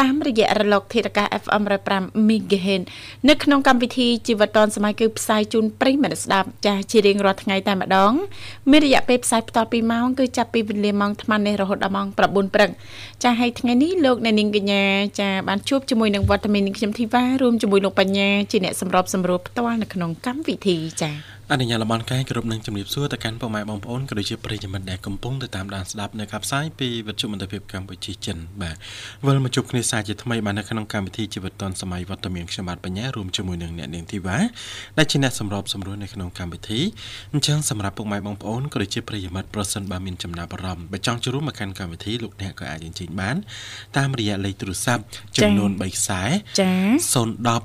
តាមរយៈរលកធាតុអាកាស FM 105 MHz នៅក្នុងកម្មវិធីជីវិតឌွန်សម័យគឺផ្សាយជូនប្រិយមិត្តស្ដាប់ចាស់ជារៀងរាល់ថ្ងៃតែម្ដងមានរយៈពេលផ្សាយបន្ត2ម៉ោងគឺចាប់ពីវេលាម៉ោង8:00នេះរហូតដល់ម៉ោង9:00ព្រឹកចាស់ហើយថ្ងៃនេះលោកអ្នកនាងកញ្ញាចាបានជួបជាមួយនឹងវត្តមាននាងខ្ញុំធីវ៉ារួមជាមួយលោកបញ្ញាជាអ្នកសម្របសម្រួលផ្ទាល់នៅក្នុងកម្មវិធីចា៎ អនុញ្ញាតលំអរកាយគ្រប់នឹងជំរាបសួរទៅកាន់ពុកម៉ែបងប្អូនក៏ដូចជាប្រិយមិត្តដែលកំពុងទៅតាមដានស្ដាប់នៅកັບផ្សាយពីវិទ្យុមន្តភាពកម្ពុជាចិនបាទវិលមកជួបគ្នាសាជាថ្មីបាទនៅក្នុងកម្មវិធីជីវិតឌុនសម័យវត្តមានខ្ញុំបាទបញ្ញារួមជាមួយនឹងអ្នកនាងធីវ៉ាដែលជាអ្នកសម្របសម្រួលនៅក្នុងកម្មវិធីអញ្ចឹងសម្រាប់ពុកម៉ែបងប្អូនក៏ដូចជាប្រិយមិត្តប្រសិនបើមានចំណាប់អារម្មណ៍បើចង់ចូលរួមមកកាន់កម្មវិធីលោកអ្នកក៏អាចអញ្ជើញបានតាមរយៈលេខទូរស័ព្ទចំនួន3ខ្សែចា010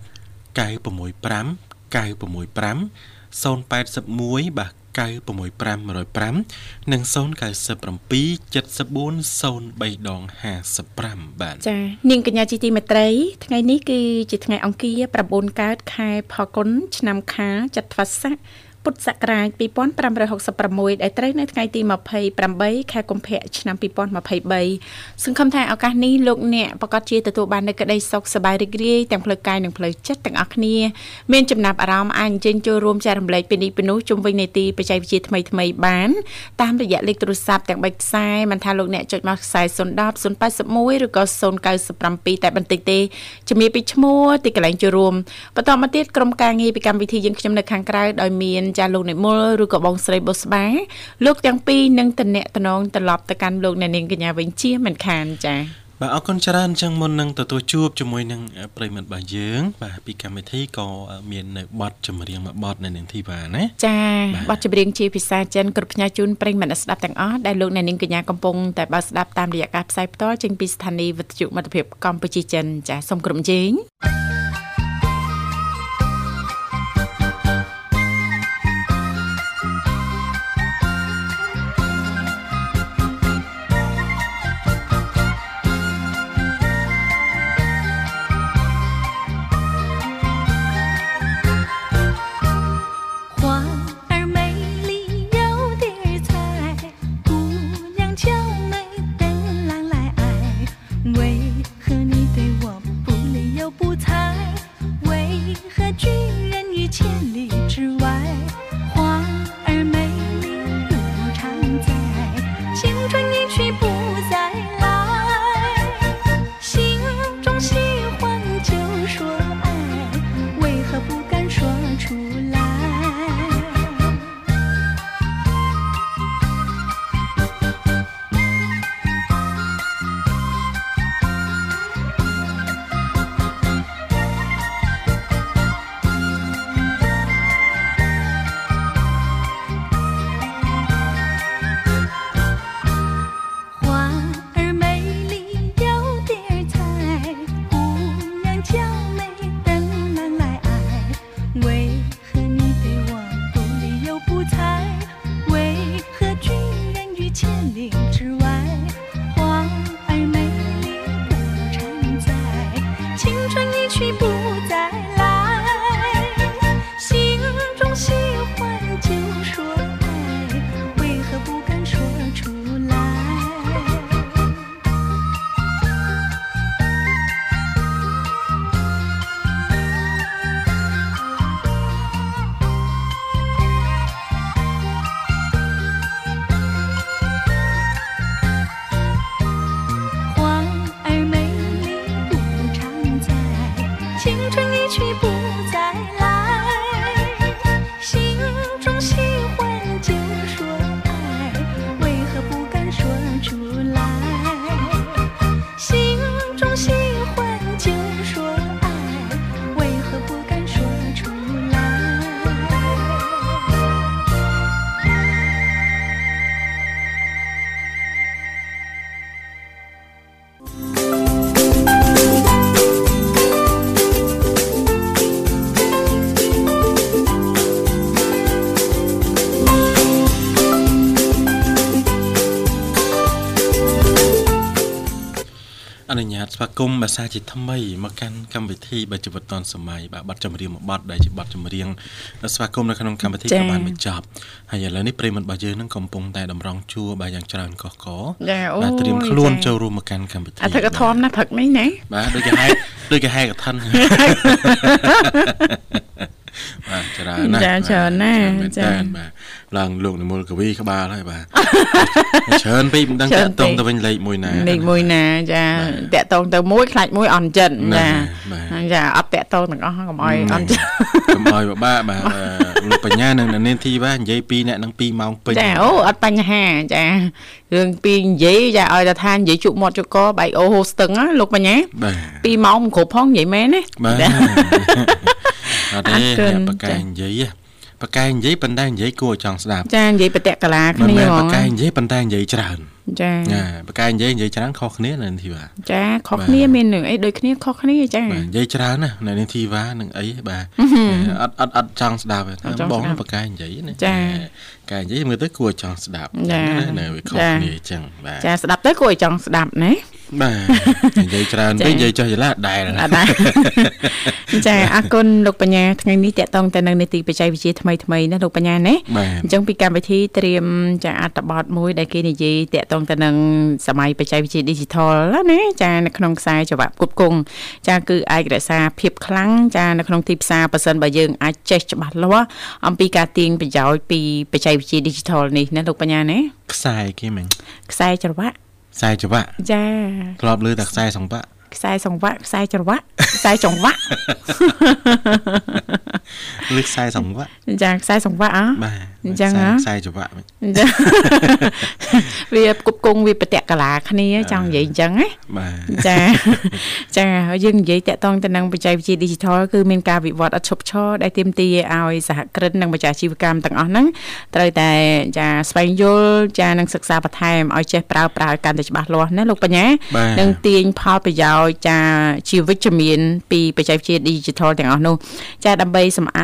965 965 081បាទ96505និង097 74 03ដង55បាទចានាងកញ្ញាជីទីមេត្រី ថ្ងៃនេះគឺជាថ្ងៃអង្គារ9កើតខែផល្គុនឆ្នាំខាលចត្វាស័ក ពុទ្ធសករាជ2566ដែលត្រូវនៅថ្ងៃទី28ខែកុម្ភៈឆ្នាំ2023សង្ឃឹមថាឱកាសនេះលោកអ្នកប្រកាសជាទទួលបាននូវក្តីសុខសប្បាយរីករាយទាំងផ្លូវកាយនិងផ្លូវចិត្តទាំងអស់គ្នាមានចំណាប់អារម្មណ៍អាចអញ្ជើញចូលរួមចែករំលែកពីនេះពីនោះជុំវិញនីតិបច្ចេកវិទ្យាថ្មីថ្មីបានតាមរយៈលេខទូរស័ព្ទទាំង3ខ្សែមិនថាលោកអ្នកចុចមកខ្សែ010 081ឬក៏097តែបន្តិចទេជំរាបពីឈ្មោះទីកន្លែងចូលរួមបន្តមកទៀតក្រុមការងារពីកម្មវិធីយើងខ្ញុំនៅខាងក្រៅដោយមានចាស់លោកនិមលឬក៏បងស្រីបុស្បាលោកទាំងពីរនឹងតំណែងតំណងត្រឡប់ទៅកាន់លោកអ្នកនាងកញ្ញាវិញជាមិនខានចា៎បាទអរគុណច្រើនអញ្ចឹងមុននឹងទទួលជួបជាមួយនឹងប្រិមិត្តរបស់យើង បាទពីកម្មវិធីក៏មាននៅបទចម្រៀងមួយបទនៅនឹងធីវ៉ាណាចាបទចម្រៀងជាភាសាចិនគ្រប់ផ្នែកជូនប្រិមិត្តស្ដាប់ទាំងអស់ដែលលោកអ្នកនាងកញ្ញាកំពុងតែបើស្ដាប់តាមរយៈការផ្សាយផ្ទាល់ចេញពីស្ថានីយ៍វិទ្យុមិត្តភាពកម្ពុជាចិនចាសូមក្រុមជេង 去不 ស្វាគមន៍ភាសាជាថ្មីមកកាន់កម្មវិធីបើជីវិតឌុនសម័យបាទបទចម្រៀងមួយបទដែលជាបទចម្រៀងស្វាគមន៍នៅក្នុងកម្មវិធីក៏បានបញ្ចប់ហើយឥឡូវនេះប្រិមត្តរបស់យើងនឹងកំពុងតែតម្រង់ជួរបាទយ៉ាងច្រើនកកកបាទត្រៀមខ្លួនចូលរួមមកកាន់កម្មវិធីអធិកធមណាព្រឹកនេះណាបាទដូចគេហែដូចគេហែកឋិន បាទច្រើនណាស់ចាច្រើនណាស់ចាបាទឡើងលោកនិមលកវីក្បាលហើយបាទច្រើនពេកមិនដឹងតាក់តងទៅវិញលេខមួយណាលេខមួយណាចាតាក់តងទៅមួយខ្លាចមួយអន់ចិត្តចាចាអត់តាក់តងទាំងអស់កុំអោយអន់ចិត្តកុំអោយបបាបាទលោកបញ្ញានិងនាងធីបាទនិយាយពីអ្នកនឹង2ម៉ោងពេញចាអូអត់បញ្ហាចារឿងពីនិយាយចាឲ្យតែថានិយាយជក់មាត់ជក់កបែកអូហូស្ទឹងណាលោកបញ្ញា2ម៉ោងមិនគ្រប់ផងនិយាយមែនណាបាទ អត់ទេបកកែនិយាយបកកែនិយាយប៉ុន្តែនិយាយគួរចង់ស្ដាប់ចានិយាយបតកលាគ្នាហ្មងបកកែនិយាយប៉ុន្តែនិយាយច្រើនចាណាបកកែនិយាយនិយាយច្រើនខុសគ្នានៅធីវ៉ាចាខុសគ្នាមាននឹងអីដូចគ្នាខុសគ្នាចាបាទនិយាយច្រើនណានៅនឹងធីវ៉ានឹងអីបាទអត់អត់អត់ចង់ស្ដាប់ទេបងបកកែនិយាយណាចាកែនិយាយមើលទៅគួរចង់ស្ដាប់ណានៅវាខុសគ្នាអញ្ចឹងបាទចាស្ដាប់ទៅគួរឲ្យចង់ស្ដាប់ណា បាទនិយាយច្រើនពេកនិយាយចុះយឡាដែលដែរចាអរគុណលោកបញ្ញាថ្ងៃនេះតកតងទៅនឹងនីតិបច្ចេកវិទ្យាថ្មីថ្មីណាលោកបញ្ញាណាអញ្ចឹងពីកម្មវិធីត្រៀមចាអត្ថបទមួយដែលគេនិយាយតកតងទៅនឹងសម័យបច្ចេកវិទ្យា Digital ណាចានៅក្នុងខ្សែចង្វាក់គ្រប់គង់ចាគឺអាចរក្សាភាពខ្លាំងចានៅក្នុងទីផ្សារប៉ះសិនបើយើងអាចចេះច្បាស់លាស់អំពីការទាញប្រយោជន៍ពីបច្ចេកវិទ្យា Digital នេះណាលោកបញ្ញាណាខ្សែគេមិញខ្សែច្រវាក់ ខ្សែច្រវាក់ចាធ្លាប់លើតែខ្សែសង្វាក់ខ្សែសង្វាក់ខ្សែច្រវាក់ខ្សែចង្វាក់ លើខ្សែសង្វាក់ចាខ្សែសង្វាក់អបាទអញ្ចឹងខ្សែច្រវាក់ចាវាគប់គង់វាប្រតិកលាគ្នាចង់និយាយអញ្ចឹងណាបាទចាចាយើងនិយាយតាក់ទងទៅនឹងបច្ចេកវិទ្យា Digital គឺមានការវិវត្តអត់ឈប់ឈរដែលទាមទារឲ្យសហគ្រិននិងម្ចាស់អាជីវកម្មទាំងអស់ហ្នឹងត្រូវតែចាស្វែងយល់ចានឹងសិក្សាបន្ថែមឲ្យចេះប្រើប្រាស់ឲ្យកាន់តែច្បាស់លាស់ណាលោកបញ្ញានឹងទាញផលប្រយោជន៍ចាជាវិជ្ជមានពីបច្ចេកវិទ្យា Digital ទាំងអស់នោះចាដើម្បីសម្អា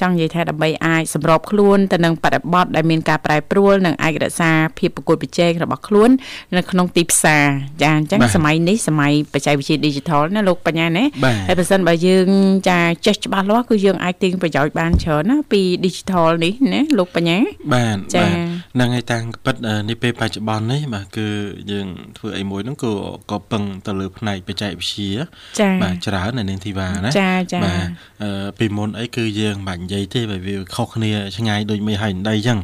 ចង់និយាយថាដើម្បីអាចសម្របខ្លួនទៅនឹងបរិបទដែលមានការប្រែប្រួលនិងអាចរក្សាភាពប្រកួតប្រជែងរបស់ខ្លួន នៅក្នុងទីផ្សារចាអញ្ចឹងសម័យនេះសម័យបច្ចេកវិទ្យា Digital ណាលោកបញ្ញាណាហើយបើសិនបើយើងចាចេះច្បាស់លាស់គឺយើងអាចទាញប្រយោជន៍បានច្រើនណាពី Digital នេះណាលោកបញ្ញាបាទបាទហ្នឹងហើយតាំងពិតនេះពេលបច្ចុប្បន្ននេះបាទគឺយើងធ្វើអីមួយហ្នឹងក៏ក៏ពឹងទៅលើផ្នែកបច្ចេកវិទ្យាបាទច្រើននៅនាងធីវ៉ាណាចាចាបាទពីមុនអីគឺយើងមិនបាច់និយាយទេបើវាខុសគ្នាឆ្ងាយដូចមេហើយដីអញ្ចឹង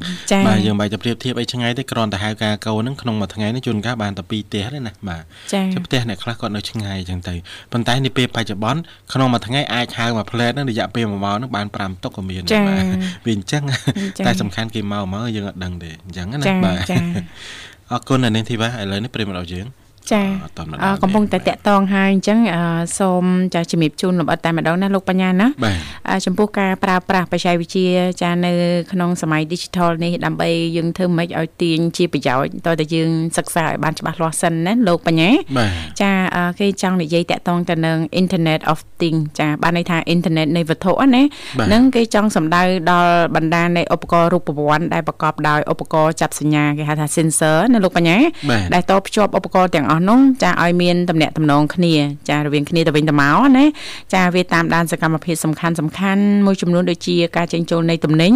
បាទយើងមិនបាច់ទៅប្រៀបធៀបអីឆ្ងាយទេគ្រាន់តែហៅការកោហ្នឹងក្នុងមួយថ្ងៃនេះជួនកាលបានតែ2ផ្ទះទេណាបាទចាផ្ទះអ្នកខ្លះគាត់នៅឆ្ងាយអញ្ចឹងទៅប៉ុន្តែនេះពេលបច្ចុប្បន្នក្នុងមួយថ្ងៃអាចហៅមួយផ្លែតហ្នឹងរយៈពេល1ម៉ោងហ្នឹងបាន5តុកក៏មានដែរបាទវាអញ្ចឹងតែសំខាន់គេមកមកយើងអត់ដឹងទេអញ្ចឹងណាបាទអរគុណអ្នកនាងធីវ៉ាឥឡូវនេះប្រិមត្តរបស់យើង ចាកំពុងតែតាក់តងហើយអញ្ចឹងសូមចាជំរាបជូនលម្អិតតែម្ដងណាលោកបញ្ញាណាចំពោះការប្រើប្រាស់បច្ចេកវិទ្យាចានៅក្នុងសម័យ Digital នេះដើម្បីយើងធ្វើម៉េចឲ្យទាញជាប្រយោជន៍តើតើយើងសិក្សាឲ្យបានច្បាស់លាស់សិនណាលោកបញ្ញាចាគេចង់និយាយតាក់តងទៅនឹង Internet of Things ចាបានន័យថា Internet នៃវត្ថុណានឹងគេចង់សម្ដៅដល់បណ្ដានៃឧបករណ៍រូបវ័ន្តដែលប្រកបដោយឧបករណ៍ចាប់សញ្ញាគេហៅថា sensor ណាលោកបញ្ញាដែលតភ្ជាប់ឧបករណ៍ទាំងអស់ស់នោះចាឲ្យមានតំណែងតំណងគ្នាចារវាងគ្នាទៅវិញទៅមកណាចាវាតាមដានសកម្មភាពសំខាន់សំខាន់មួយចំនួនដូចជាការចេញចូលនៃទំនិញ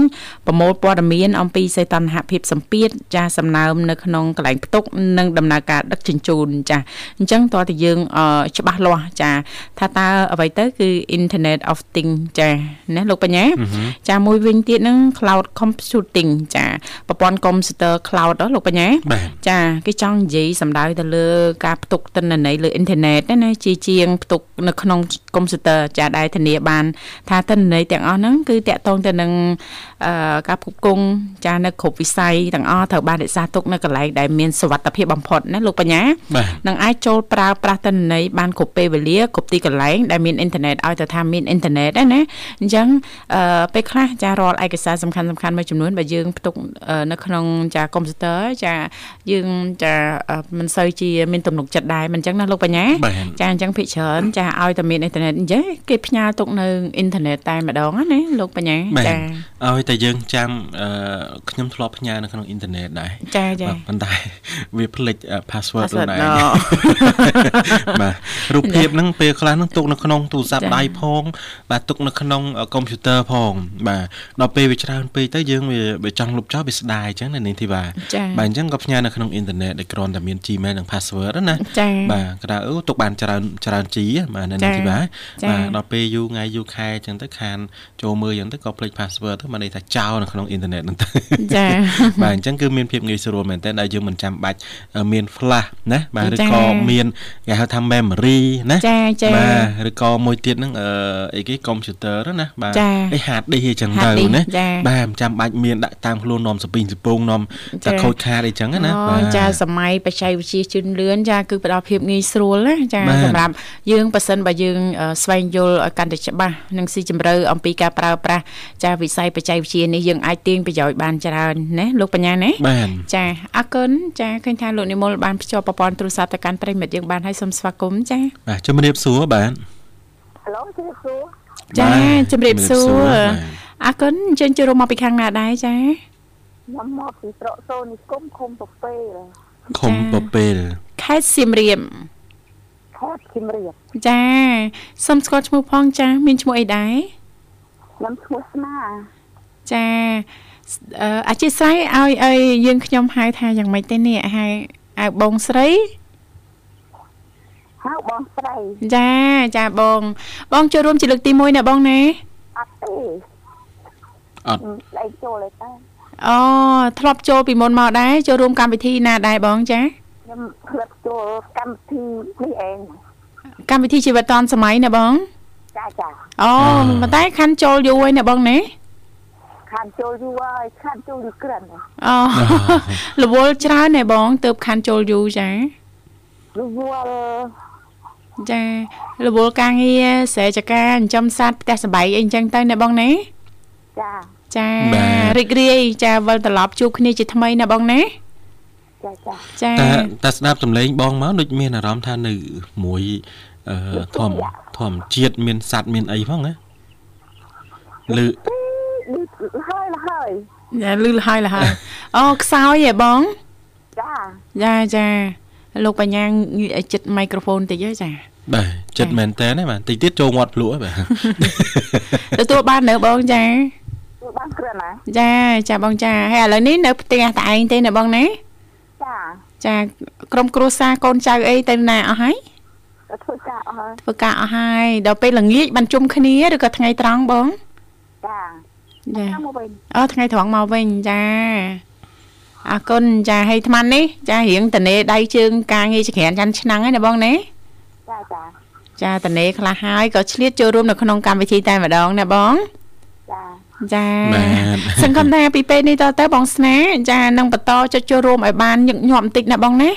ប្រមូលព័ត៌មានអំពីសីតុណ្ហភាពសម្ពាធចាសំណើមនៅក្នុងកន្លែងផ្ទុកនិងដំណើរការដឹកជញ្ជូនចាអញ្ចឹងតើតើយើងច្បាស់លាស់ចាថាតើអ្វីទៅគឺ Internet of Things ចាណាលោកបញ្ញាចាមួយវិញទៀតហ្នឹង Cloud Computing ចាប្រព័ន្ធកុំព្យូទ័រ Cloud លោកបញ្ញាចាគេចង់និយាយសំដៅទៅលើការផ្ទុកទិន្នន័យលើអ៊ីនធឺណិតណាជាជាងផ្ទុកនៅក្នុងកុំព្យូទ័រចាដែលធានាបាន ថាទិន្នន័យទាំងអស់ហ្នឹងគឺតាក់ទងទៅនឹងការផ្គប់គង់ចានៅគ្រប់វិស័យទាំងអស់ត្រូវបានរក្សាទុកនៅកន្លែងដែលមានសុវត្ថិភាពបំផុតណាលោកបញ្ញានឹងអាចចូលប្រើប្រាស់ទិន្នន័យបានគ្រប់ពេលវេលាគ្រប់ទីកន្លែងដែលមានអ៊ីនធឺណិតឲ្យទៅថាមានអ៊ីនធឺណិតណាអញ្ចឹងពេលខ្លះចារាល់ឯកសារសំខាន់សំខាន់មួយចំនួនបើយើងផ្ទុកនៅក្នុងចាកុំព្យូទ័រចាយើងចាមិនសូវជាមានទំនុកចិត្តដែរមិនអញ្ចឹងណាលោកបញ្ញាចាអញ្ចឹងភិកច្រើនចាឲ្យតែមានអ៊ីនធឺណិតអញ្ចឹងគេផ្ញើទុកនៅអ៊ីនធឺណិតតែម្ដងណាលោកបញ្ញាចាអ ឲ្យតែយើងចាំអឺខ្ញុំធ្លាប់ផ្ញើនៅក្នុងអ៊ីនធឺណិតដែរចាចាបាទប៉ុន្តែវាភ្លេចអឺ password ខ្លួនឯងណបាទរូបភាពហ្នឹងពេលខ្លះហ្នឹងទុកនៅក្នុងទូរស័ព្ទចា៎ដៃផង បាទទុកនៅក្នុងកុំព្យូទ័រផង បាទដល់ពេលវាច្រើនពេកទៅយើងវាវាចង់លុបចោលវាស្ដាយអញ្ចឹងណានាងធីវ៉ាចា៎បាទអញ្ចឹងក៏ផ្ញើនៅក្នុងអ៊ីនធឺណិតដែលគ្រាន់តែមាន Gmail និង password ហ្នឹងណាចា៎បាទគេថាអូទុកបានច្រើនច្រើន G ហ៎បាទនៅនាងធីវ៉ាចា៎បាទដល់ពេលយូរថ្ងៃយូរខែអញ្ចឹងទៅខានចូលមើលអញ្ចឹងទៅក៏ភ្លេច password ទៅមកន័យថាចោលនៅក្នុងអ៊ីនធឺណិតហ្នឹងទៅចាបាទអញ្ចឹងគឺមានភាពងាយស្រួលមែនតើដែលយើងមិនចាំបាច់អឺមាន flash ណាបាទឬចា៎ក៏មានគេហៅថា memory ណាចាចាបាទឬក៏មួយទៀតហ្នឹងអឺអីគេ computer ហ្នឹងណាបាទចា៎អី hard disk អីចឹង hard ទៅ disk ណាចា៎បាទមិនចាំបាច់មានដាក់តាមខ្លួននាំសពីងសពងនាំចា៎តែខូចខាតអីចឹងណាអូបាទចាសម័យបច្ចេកវិទ្យាជឿនលឿនចាគឺផ្ដល់ភាពងាយស្រួលណាចាបាទសម្រាប់យើងប៉ះសិនបើយើងអឺស្វែងយល់ឲ្យកាន់តែច្បាស់និងស៊ីជម្រៅអំពីការប្រើប្រាស់ចាវិស័យបច្ចេកវិទ្យានេះយើងអាចទាញប្រយោជន៍បានច្រើនណាលោកបញ្ញាណាបាទចាអរគុណចាឃើញថាលោកនិមលបានភ្ជាប់ប្រព័ន្ធទូរស័ព្ទទៅកាន់ប្រិមិត្តយើងបានហើយសូមស្វាគមន៍ចាបាទជំរាបសួរបាទហឡូជម្រាបសួរចាបាទជំរាបសួរបាទអរគុណអញ្ជើញចូលរួមមកពីខាងណាដែរចាខ្ញុំមកពីប្រកសូននិគមឃុំពពេលខុំពពេលខេត្តសៀមរាបខេត្តជំរាបចាសូមស្គាល់ឈ្មោះផងចា មានឈ្មោះអីដែរខ្ញុំឈ្មោះស្នា ចាអឺអធិស្ឋានឲ្យឲ្យយើងខ្ញុំហៅថាយ៉ាងម៉េចទេនេះហៅហៅបងស្រីហៅបងស្រីចាចាបង បងចូលរួមជាលើកទី1ណាបងណាអត់ទេអត់ដៃចូលទេតាអូធ្លាប់ចូលពីមុនមកដែរចូលរួមកម្មវិធីណាដែរបងចាខ្ញុំផ្លិតចូលកម្មវិធីនេះឯងកម្មវិធីជីវិតឌុនសម័យណាបងចាចាអូប៉ុន្តែខាន់ចូលយូរហើយណាបងណា ខានចូលយូរហើយខានចូលយូរក្រិនអូរវល់ច្រើនណាបងទើបខាន់ចូលយូរចារវល់ចារវល់ការងារស្រែចការចិញ្ចឹមសត្វផ្ទះសម្បែងអីអញ្ចឹងទៅណាបងណាចាចាបាទរីករាយចាវិលត្រឡប់ជួបគ្នាជាថ្មីណាបងណាចាចាចាតែតែស្ដាប់សំឡេងបងមកដូចមានអារម្មណ៍ថានៅមួយអឺធម្មធម្មជាតិមានសត្វមានអីផងណាឬឌឺ ហើយហើយចាលឺលហើយលហើយអូខ្សោយហ៎បងចាចាចាលោកបញ្ញាងាកឲ្យចិត្តមីក្រូហ្វូនតិចហើយចាបាទចិត្តមែនតើណាបាទតិចទៀតចូលមាត់ភ្លក់ហើយបាទទទួលបាននៅបងចាធ្វើបានក្រិនណាចាចាបងចាហើយឥឡូវនេះនៅផ្ទះតែឯងទេណាបងណាចាចាក្រុមគ្រួសារកូនចៅអីទៅណាអស់ហើយទៅធ្វើការអស់ហើយធ្វើការអស់ហើយដល់ពេលល្ងាចបានជុំគ្នាឬក៏ថ្ងៃត្រង់បងចា ចាតាមមកវិញអូថ្ងៃត្រង់មកវិញចាអរគុណចាហើយអាត្មានេះចារៀងតនេដៃជើងការងារចក្រានចាន់ឆ្នាំងហើយណាបងណាចាចាចាតនេខ្លះហើយក៏ឆ្លៀតចូលរួមនៅក្នុងកម្មវិធីតែម្ដងណាបងចាចាបាទសង្ឃឹមថាពីពេលនេះតទៅបងស្នាចានឹងបន្តចុចចូលរួមឲ្យបានញឹកញាប់បន្តិចណាបងណា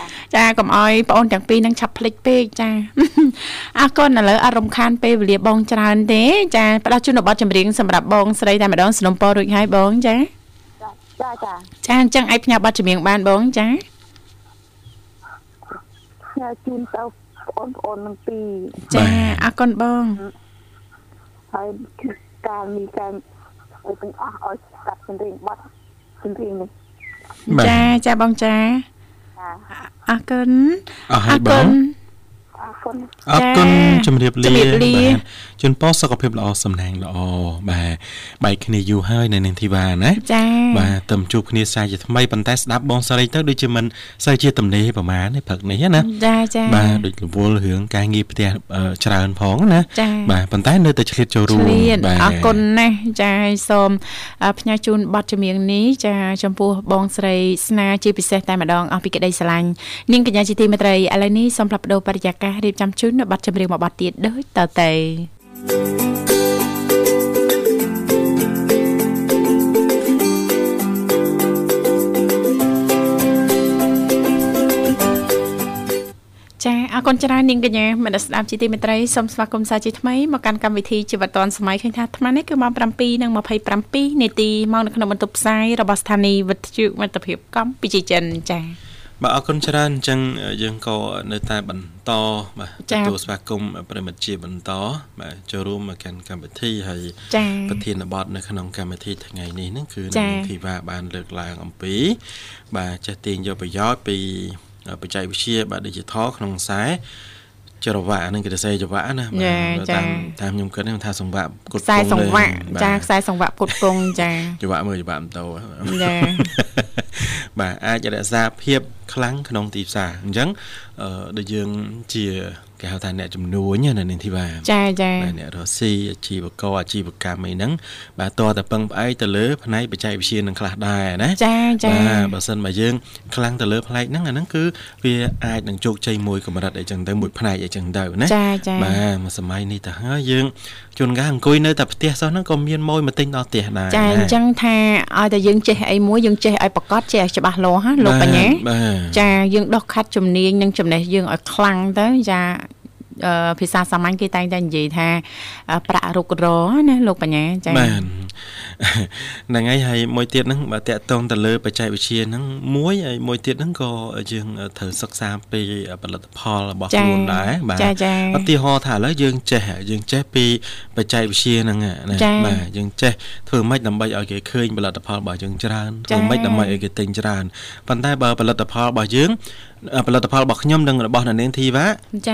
ចាចាកុំឲ្យបងអូនទាំងពីរនឹងឆាប់ភ្លេចពេកចាអរគុណឥឡូវអត់រំខានពេលវេលាបងច្រើនទេចាផ្ដល់ជូនបទចម្រៀងសម្រាប់បងស្រីតែម្ដងสนុំពររួចហើយបងចាចាចាចាអញ្ចឹងឲ្យផ្ញើបទចម្រៀងបានបងចាញ៉ាជូនទៅបងប្អូននឹងពីរចាអរគុណបងហើយការមានការឲ្យទាំងអស់ឲ្យស្ដាប់ចម្រៀងបាត់ចម្រៀងនេះបាទចាចាបងចាចា អរគុណអស់ហើយបងអរគុណអរគុណចា៎ជំរាបលាជំរាបលាបាទ ជូនពរសុខភាពល្អសំណាងល្អបាទបែកគ្នាយូរហើយនៅនាងធីវ៉ាណាចាបាទទៅជួបគ្នាសាជាថ្មីប៉ុន្តែស្ដាប់បងស្រីទៅដូចជាមិនសូវជាទំនេរប្រហែលទេព្រឹកនេះណាចាចាបាទដូចរវល់រឿងការងារផ្ទះអឺច្រើនផងណាចាបាទប៉ុន្តែនៅតែឆ្លៀតចូលរួមឆ្លៀតបាទអរគុណណាស់ចាហើយសូមអឺផ្ញើជូនប័ណ្ណចម្រៀងនេះចាចំពោះបងស្រីស្នាជាពិសេសតែម្ដងអស់ពីក្តីស្រឡាញ់នាងកញ្ញាជាទីមេត្រីឥឡូវនេះសូមផ្លាប់បដោបរិយាកាសរៀបចំជូននៅប័ណ្ណចម្រៀងមួយប័ណ្ណទៀតដូចតទៅ ចាអរគុណច្រើននាងកញ្ញាមនស្សស្ដាប់ជាទីមេត្រីសូមស្វាគមន៍សាជាថ្មីមកកាន់កម្មវិធីជីវិតឌွန်សម័យឃើញថាអាត្មានេះគឺម៉ោង7:27នាទីមកនៅក្នុងបន្ទប់ផ្សាយរបស់ស្ថានីយ៍វិទ្យុមិត្តភាពកម្ពុជាចិនចា បាទអរគុណច្រើនអញ្ចឹងយើងក៏នៅតែបន្តបាទទទួលស្វាគមន៍ប្រិមិត្តជាបន្តបាទចូលរួមមកកាន់កម្មវិធីហើយប្រធានបទនៅក្នុងកម្មវិធីថ្ងៃនេះហ្នឹងគឺនាងធីវ៉ាបានលើកឡើងអំពី បាទចេះទាញយកប្រយោជន៍ពីបច្ចេកវិទ្យាបាទ Digital ក្នុងខ្សែ ចរវ៉ាហ្នឹងគេទៅសេចវ៉ាណាតាមតាមខ្ញុំគិតថាសង្វាក់គុតពងខ្សែសង្វាក់ចាខ្សែសង្វាក់គុតពងចាចវ៉ាមើលចវ៉ាម៉ូតូចាបាទអាចរក្សាភាពខ្លាំងក្នុងទីផ្សារអញ្ចឹងអឺដូចយើងជា គេហៅថាអ្នកជំនួញណានាងធីវ៉ាចាចាបាទអ្នករស់ស៊ីអាជីវករអាជីវកម្មអីហ្នឹងបាទតើតែពឹងផ្អែកទៅលើផ្នែកបច្ចេកវិទ្យានឹងខ្លះដែរណាចាចាបាទបើសិនបើយើងខ្លាំងទៅលើផ្នែកហ្នឹងអាហ្នឹងគឺវាអាចនឹងជោគជ័យមួយកម្រិតអីចឹងទៅមួយផ្នែកអីចឹងទៅណាចាចាបាទមួយសម័យនេះទៅហើយយើងជួនកាលអង្គុយនៅតែផ្ទះសោះហ្នឹងក៏មានម៉ួយមកទិញដល់ផ្ទះដែរចាអញ្ចឹងថាឲ្យតែយើងចេះអីមួយយើងចេះឲ្យប្រកបចេះច្បាស់លាស់ណាលោកបញ្ញាចាយើងដោះខាត់ជំនាញនិងចំណេះយើងឲ្យខ្លាំងទៅចា ភាសាសាមញ្ញគេតែងតែនិយាយថាប្រាក់រុករណាលោកបញ្ញាចា៎បាទហ្នឹងហើយហើយមួយទៀតហ្នឹងបើតាក់ទងទៅលើបច្ចេកវិទ្យាហ្នឹងមួយហើយមួយទៀតហ្នឹងក៏យើងត្រូវសិក្សាពីផលិតផលរបស់ខ្លួនដែរបាទឧទាហរណ៍ថាឥឡូវយើងចេះយើងចេះពីបច្ចេកវិទ្យាហ្នឹងណាបាទយើងចេះធ្វើម៉េចដើម្បីឲ្យគេឃើញផលិតផលរបស់យើងច្រើនធ្វើម៉េចដើម្បីឲ្យគេទិញច្រើនប៉ុន្តែបើផលិតផលរបស់យើង ផលិតផលរបស់ខ្ញុំនិងរបស់អ្នកនាងធីវ៉ា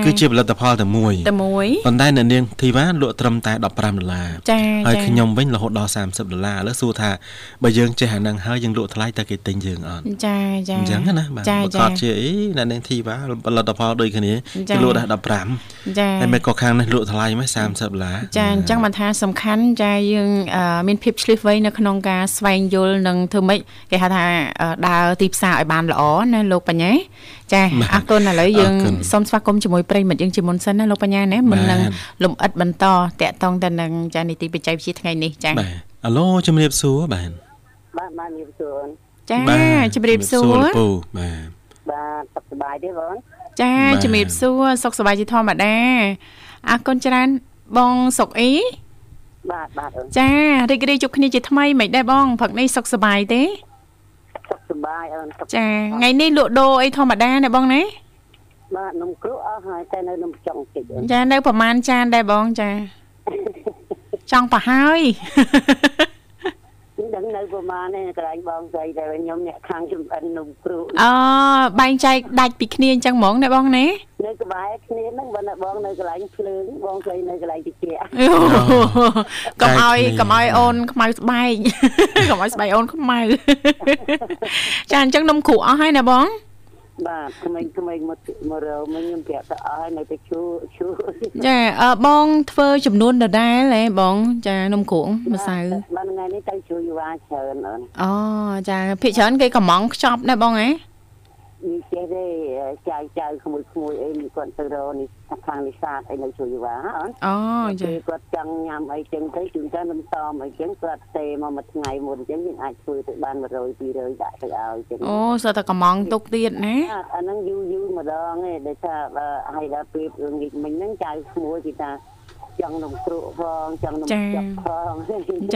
គឺជាផលិតផលតែមួយតែមួយប៉ុន្តែអ្នកនាងធីវ៉ាលក់ត្រឹមតែ15ដុល្លារចាហើយខ្ញុំវិញរហូតដល់30ដុល្លារឥឡូវសួរថាបើយើងចេះអានឹងហើយយើងលក់ថ្លៃតើគេទិញយើងអត់ចាចាអញ្ចឹងណាបាទប្រកាសជាអីអ្នកនាងធីវ៉ាផលិតផលដូចគ្នាគេលក់ដល់15ចាហើយមិនក៏ខាងនេះលក់ថ្លៃមក30ដុល្លារចាអញ្ចឹងបានថាសំខាន់ចាយើងមានភាពឆ្លៀសវៃនៅក្នុងការស្វែងយល់និងធ្វើម៉េចគេហៅថាដើរទីផ្សារឲ្យបានល្អណាលោកបញ្ញា ចាអរគុណឥឡូវយើងសូមស្វាគមន៍ជាមួយប្រិមិត្តយើងជាមុនសិនណាលោកបញ្ញាណាមុននឹងលំអិតបន្តតាក់ទងទៅនឹងចានីតិបច្ចេកវិទ្យាថ្ងៃនេះចាបាទអាឡូជំរាបសួរបាទបាទបាទជំរាបសួរចាជំរាបសួរពូបាទបាទសុខសប្បាយទេបងចាជំរាបសួរសុខសប្បាយជាធម្មតាអរគុណច្រើនបងសុកអីបាទបាទចារីករាយជួបគ្នាជាថ្មីមិនដែរបងព្រឹកនេះសុខសប្បាយទេ សុខសប្បាយអូនចាថ្ងៃនេះលក់ដូរអីធម្មតាណាបងណាបាទនំគ្រក់អស់ហើយតែនៅនំចុងតិចចានៅប្រហែលចានដែរបងចាចង់ប្រហើយ ដឹងនៅប្រហែលនេះកន្លែងបងស្រីតែខ្ញុំអ្នកខាងចំអិននំគ្រក់អូបែងចែកដាច់ពីគ្នាអញ្ចឹងហ្មងណាបងណានៅក្បែរគ្នាហ្នឹងបើបងនៅកន្លែងភ្លើងបងស្រីនៅកន្លែងតិចកុំឲ្យកុំឲ្យអូនខ្មៅស្បែកកុំឲ្យស្បែកអូនខ្មៅចាអញ្ចឹងនំគ្រក់អស់ហើយណាបង បាទក្មេងក្មេងមកមករកមិញខ្ញុំប្រាប់ទៅអស់ហើយនៅតែឈូឈូចាអឺបងធ្វើចំនួនដដែលហ៎បង ចានំគ្រងម្សៅបាទថ្ងៃនេះទៅជួយយូរច្រើនអូចាភិកច្រើនគេកំងខ្ចប់ដែរបងហ៎នេះចេះទេចៅចៅក្មួយក្មួយអីនេះគាត់ទៅរកនេះ ខាងនេសាទអីនៅជួយវ៉ាអូនអូចាគាត់ចង់ញ៉ាំអីចឹងទៅជួនកាលមិនសមអីចឹងគាត់ទេមកមួយថ្ងៃមុនចឹងយើងអាចធ្វើទៅបាន100 200ដាក់ទៅឲ្យចឹងអូសតតែកំងទុកទៀតណាអាហ្នឹងយូរយូរម្ដងឯងដែលថាឲ្យដល់ពេលរឿងនេះមិញហ្នឹងចៅក្មួយគេថាចង់នំគ្រក់ផងចង់នំចុកផង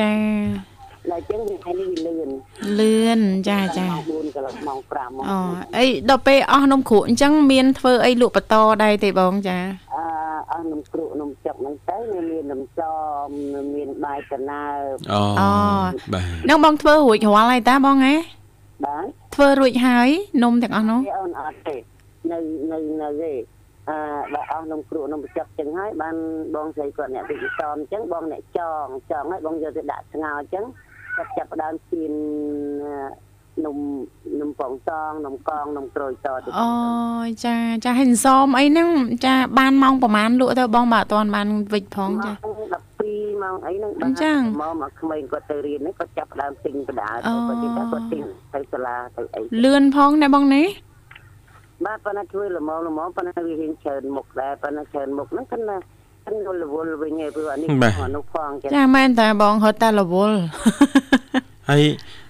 ចា តែចឹងថ្ងៃនេះវាលឿនលឿនចាចា4កន្លះម៉ោង5អូអីដល់ពេលអស់នំគ្រក់អញ្ចឹងមានធ្វើអីលក់បន្តដែរទេបងចាអឺអស់នំគ្រក់នំចុកហ្នឹងទៅមាននំសមមានបាយកណាអូបាទនឹងបងធ្វើរួចរាល់ហើយតាបងហ៎បាទធ្វើរួចហើយនំទាំងអស់នោះអូនអត់ទេនៅនៅនៅទេអឺបើអស់នំគ្រក់នំចុកចឹងហើយបានបងស្រីគាត់អ្នកវិទ្យាសមចឹងបងអ្នកចងចងហើយបងយកទៅដាក់ស្ងោរចឹង គាត់ចាប់ដើមទៀននំនំបងសងនំកងនំក្រូចតទៅអូចាចាហិនសមអីហ្នឹងចាបានម៉ោងប្រហែលលក់ទៅបងបើអត់ទាន់បានវិចផងចា12ម៉ោងអីហ្នឹងបានចឹងមកមកក្មេងគាត់ទៅរៀនហ្នឹងគាត់ចាប់ដើមទិញបដាទៅគាត់គិតថាគាត់ទិញទៅសាលាទៅអីលឿនផងណាបងនេះបាទប៉ុន្តែជួយល្មមល្មមប៉ុន្តែវារៀងច្រើនមុខដែរប៉ុន្តែច្រើនមុខហ្នឹងគាត់ ណារវល់វិញឯងព្រោះអានេះនោះផងចាចាមែនតាបងហត់តែរវល់ហើយ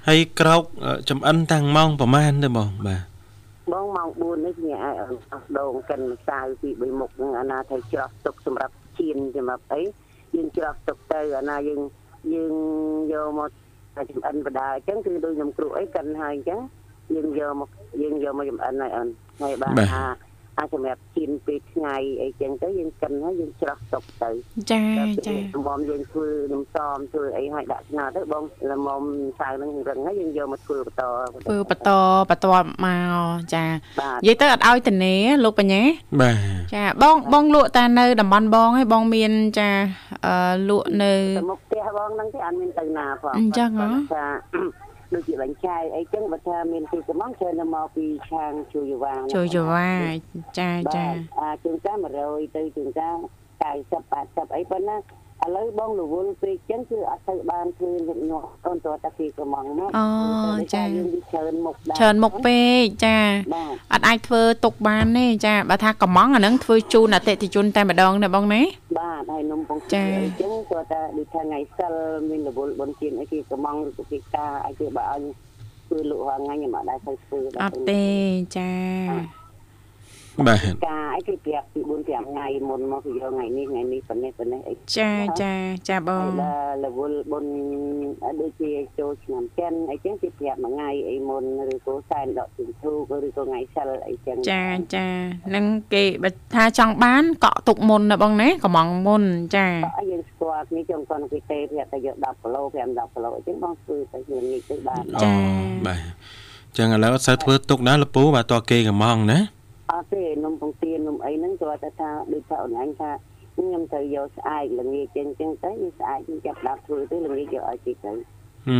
ហើយក្រោកចំអិនតាំងម៉ោងប្រហែលទៅបងបាទបងម៉ោង4នេះញ៉ាំឲ្យអស់ដងកិនម្សៅពី3មុខហ្នឹងអាណាថៃច្រោះទុកសម្រាប់ជៀនសម្រាប់អីយើងច្រោះទុកទៅអាណាយើងយើងយកមកចំអិនបដាអញ្ចឹងគឺដូចខ្ញុំគ្រូអីកិនហើយអញ្ចឹងយើងយកមកយើងយកមកចំអិនហើយអូនហើយបាទបា ទអាអាសម្រាប់ជៀនពេលថ្ងៃអីចឹងទៅយើងកិនហើយយើងច្រោះទុកទៅចាដល់ចាពេលល្មមយើងធ្វើនំសមធ្វើអីឲ្យដាក់ស្ងោរទៅបងល្មមសៅហ្នឹងរឹងហើយយើងយកមកធ្វើបន្តធ្វើបន្តបន្តមកចាបាទនិយាយទៅអត់ឲ្យតនេលោកបញ្ញាបាទចាបងបងលក់តានៅតំបន់បងឯងបងមានចាអឺលក់នៅទៅមុខផ្ទះបងហ្នឹងទេអត់មានទៅណាផងអញ្ចឹងហ៎គាត់ថា ដូចជាបាញ់ចាយអីចឹងបើថាមានទីកំងច្រើនតែមកពីខាងជួយយវាងជួយយវ៉ាចាចាបាទអាជួនកាល100ទៅជួនកាល90 80អីប៉ុណ្ណា ឥឡូវបងរវល់ពេកចឹងគឺអត់ទៅបានធ្វើញឹកញាប់អូនតើតាពីកំងមកអូចាយើងវាច្រើនមុខដែរច្រើនមុខពេកចាបាទអត់អាចធ្វើទុកបានទេចាបើថាកំងអាហ្នឹងធ្វើជូនអតិថិជនតែម្ដងណាបងណាបាទហើយនំពងចាទាអីចឹងគាត់ថាដូចថាថ្ងៃសិលមានរវល់បុណ្យទានអីគេកំងឬក៏គេការអីគេបើឲ្យធ្វើលក់រាល់ថ្ងៃខ្ញុំអត់ដែរទៅធ្វើអត់ទេចា បាទការអីគេប្រាប់ពី4 5ថ្ងៃមុនមកគឺយកថ្ងៃនេះថ្ងៃនេះប៉ុណ្ណេះប៉ុណ្ណេះអីចាចាចាបហើយងដល់រវល់បុណ្យដូចជាចូលឆ្នាំចិនអីចឹងគេប្រាប់មួយថ្ងៃអីមុនឬក៏សែនដកជញ្ជូក៏ឬក៏ថ្ងៃសិលអីចឹងចាចានឹងគេបើថាចង់បានកក់ទុកមុនណាបងណាកំងមុនចាអីយើងស្គាល់គ្នាចឹងគាត់គេទេប្រាប់តែយក10គីឡូ5 10គីឡូអញ្ចឹងបងធ្វើទៅយើងនេះទៅបានអូបាទចឹងឥឡូវអត់សូវធ្វើទុកណាលពូបាទតើគេកំងណា អត់ទេនំពងទានំអីហ្នឹងគាត់តែថាដូចថាអូនអញថាខ្ញុំត្រូវយកស្អែកល្ងាចចឹងចឹងទៅយើងស្អែកខ្ញុំចាប់ដាក់ធ្វើទៅល្ងាចយកឲ្យគេទៅហឹ